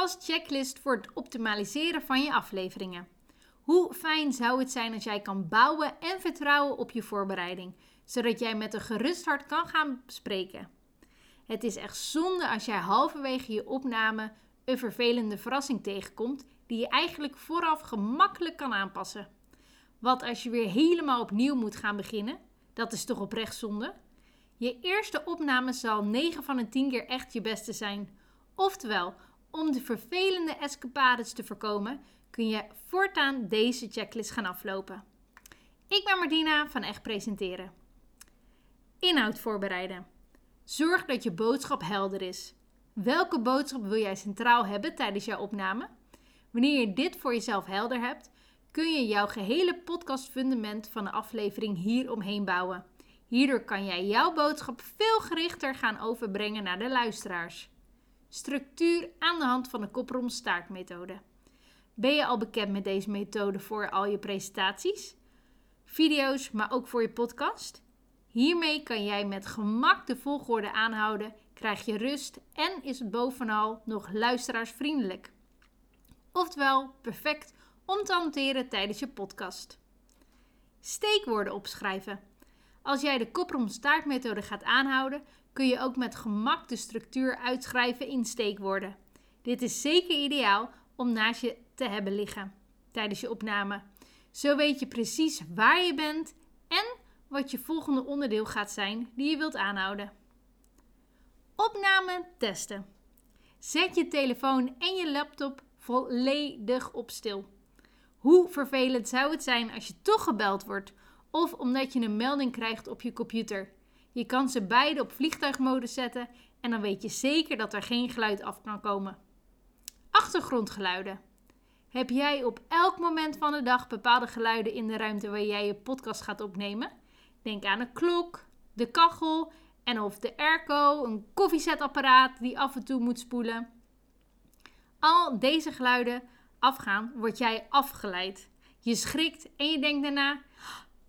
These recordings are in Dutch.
podcast checklist voor het optimaliseren van je afleveringen. Hoe fijn zou het zijn als jij kan bouwen en vertrouwen op je voorbereiding, zodat jij met een gerust hart kan gaan spreken. Het is echt zonde als jij halverwege je opname een vervelende verrassing tegenkomt die je eigenlijk vooraf gemakkelijk kan aanpassen. Wat als je weer helemaal opnieuw moet gaan beginnen? Dat is toch oprecht zonde? Je eerste opname zal 9 van de 10 keer echt je beste zijn. Oftewel, om de vervelende escapades te voorkomen, kun je voortaan deze checklist gaan aflopen. Ik ben Martina van Echt Presenteren. Inhoud voorbereiden. Zorg dat je boodschap helder is. Welke boodschap wil jij centraal hebben tijdens jouw opname? Wanneer je dit voor jezelf helder hebt, kun je jouw gehele podcastfundament van de aflevering hier omheen bouwen. Hierdoor kan jij jouw boodschap veel gerichter gaan overbrengen naar de luisteraars. Structuur aan de hand van de koprom-staartmethode. Ben je al bekend met deze methode voor al je presentaties, video's, maar ook voor je podcast? Hiermee kan jij met gemak de volgorde aanhouden, krijg je rust en is het bovenal nog luisteraarsvriendelijk. Oftewel, perfect om te hanteren tijdens je podcast. Steekwoorden opschrijven. Als jij de koprom-staartmethode gaat aanhouden, kun je ook met gemak de structuur uitschrijven in steekwoorden. Dit is zeker ideaal om naast je te hebben liggen tijdens je opname. Zo weet je precies waar je bent en wat je volgende onderdeel gaat zijn die je wilt aanhouden. Opname testen. Zet je telefoon en je laptop volledig op stil. Hoe vervelend zou het zijn als je toch gebeld wordt of omdat je een melding krijgt op je computer? Je kan ze beide op vliegtuigmodus zetten en dan weet je zeker dat er geen geluid af kan komen. Achtergrondgeluiden. Heb jij op elk moment van de dag bepaalde geluiden in de ruimte waar jij je podcast gaat opnemen? Denk aan een klok, de kachel en of de airco, een koffiezetapparaat die af en toe moet spoelen. Al deze geluiden afgaan, word jij afgeleid. Je schrikt en je denkt daarna: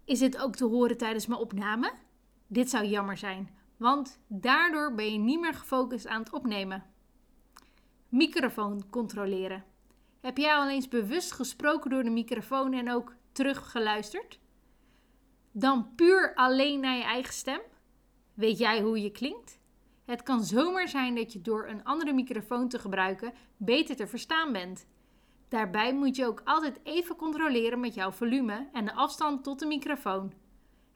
is dit ook te horen tijdens mijn opname? Dit zou jammer zijn, want daardoor ben je niet meer gefocust aan het opnemen. Microfoon controleren. Heb jij al eens bewust gesproken door de microfoon en ook teruggeluisterd? Dan puur alleen naar je eigen stem? Weet jij hoe je klinkt? Het kan zomaar zijn dat je door een andere microfoon te gebruiken beter te verstaan bent. Daarbij moet je ook altijd even controleren met jouw volume en de afstand tot de microfoon.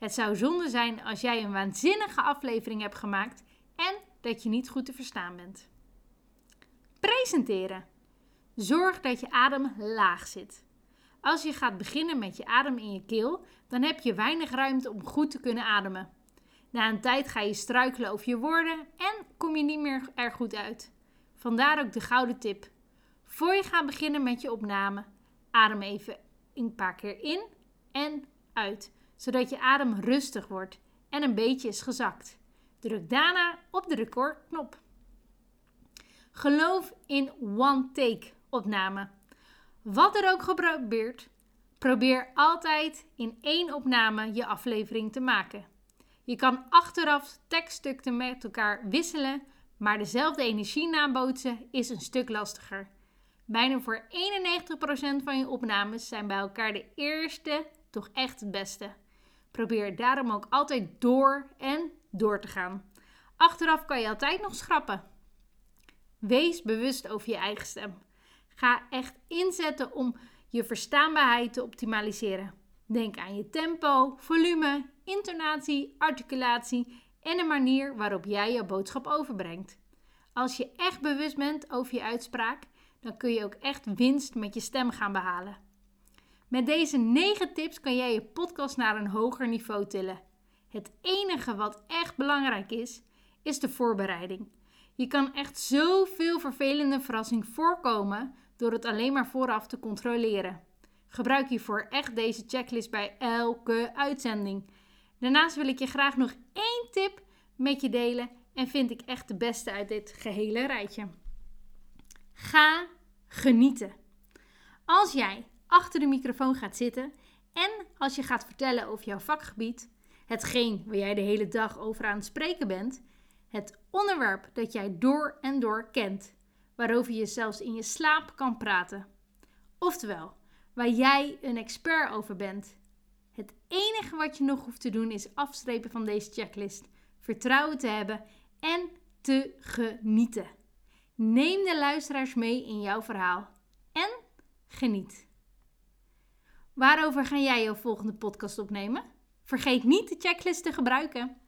Het zou zonde zijn als jij een waanzinnige aflevering hebt gemaakt en dat je niet goed te verstaan bent. Presenteren. Zorg dat je adem laag zit. Als je gaat beginnen met je adem in je keel, dan heb je weinig ruimte om goed te kunnen ademen. Na een tijd ga je struikelen over je woorden en kom je niet meer er goed uit. Vandaar ook de gouden tip. Voor je gaat beginnen met je opname, adem even een paar keer in en uit, zodat je adem rustig wordt en een beetje is gezakt. Druk daarna op de recordknop. Geloof in one take opname. Wat er ook geprobeerd, probeer altijd in één opname je aflevering te maken. Je kan achteraf tekststukken met elkaar wisselen, maar dezelfde energie nabootsen is een stuk lastiger. Bijna voor 91% van je opnames zijn bij elkaar de eerste toch echt het beste. Probeer daarom ook altijd door en door te gaan. Achteraf kan je altijd nog schrappen. Wees bewust over je eigen stem. Ga echt inzetten om je verstaanbaarheid te optimaliseren. Denk aan je tempo, volume, intonatie, articulatie en de manier waarop jij je boodschap overbrengt. Als je echt bewust bent over je uitspraak, dan kun je ook echt winst met je stem gaan behalen. Met deze 9 tips kan jij je podcast naar een hoger niveau tillen. Het enige wat echt belangrijk is, is de voorbereiding. Je kan echt zoveel vervelende verrassing voorkomen door het alleen maar vooraf te controleren. Gebruik hiervoor echt deze checklist bij elke uitzending. Daarnaast wil ik je graag nog één tip met je delen en vind ik echt de beste uit dit gehele rijtje. Ga genieten. Als jij achter de microfoon gaat zitten en als je gaat vertellen over jouw vakgebied, hetgeen waar jij de hele dag over aan het spreken bent, het onderwerp dat jij door en door kent, waarover je zelfs in je slaap kan praten. Oftewel, waar jij een expert over bent. Het enige wat je nog hoeft te doen is afstrepen van deze checklist, vertrouwen te hebben en te genieten. Neem de luisteraars mee in jouw verhaal en geniet. Waarover ga jij jouw volgende podcast opnemen? Vergeet niet de checklist te gebruiken.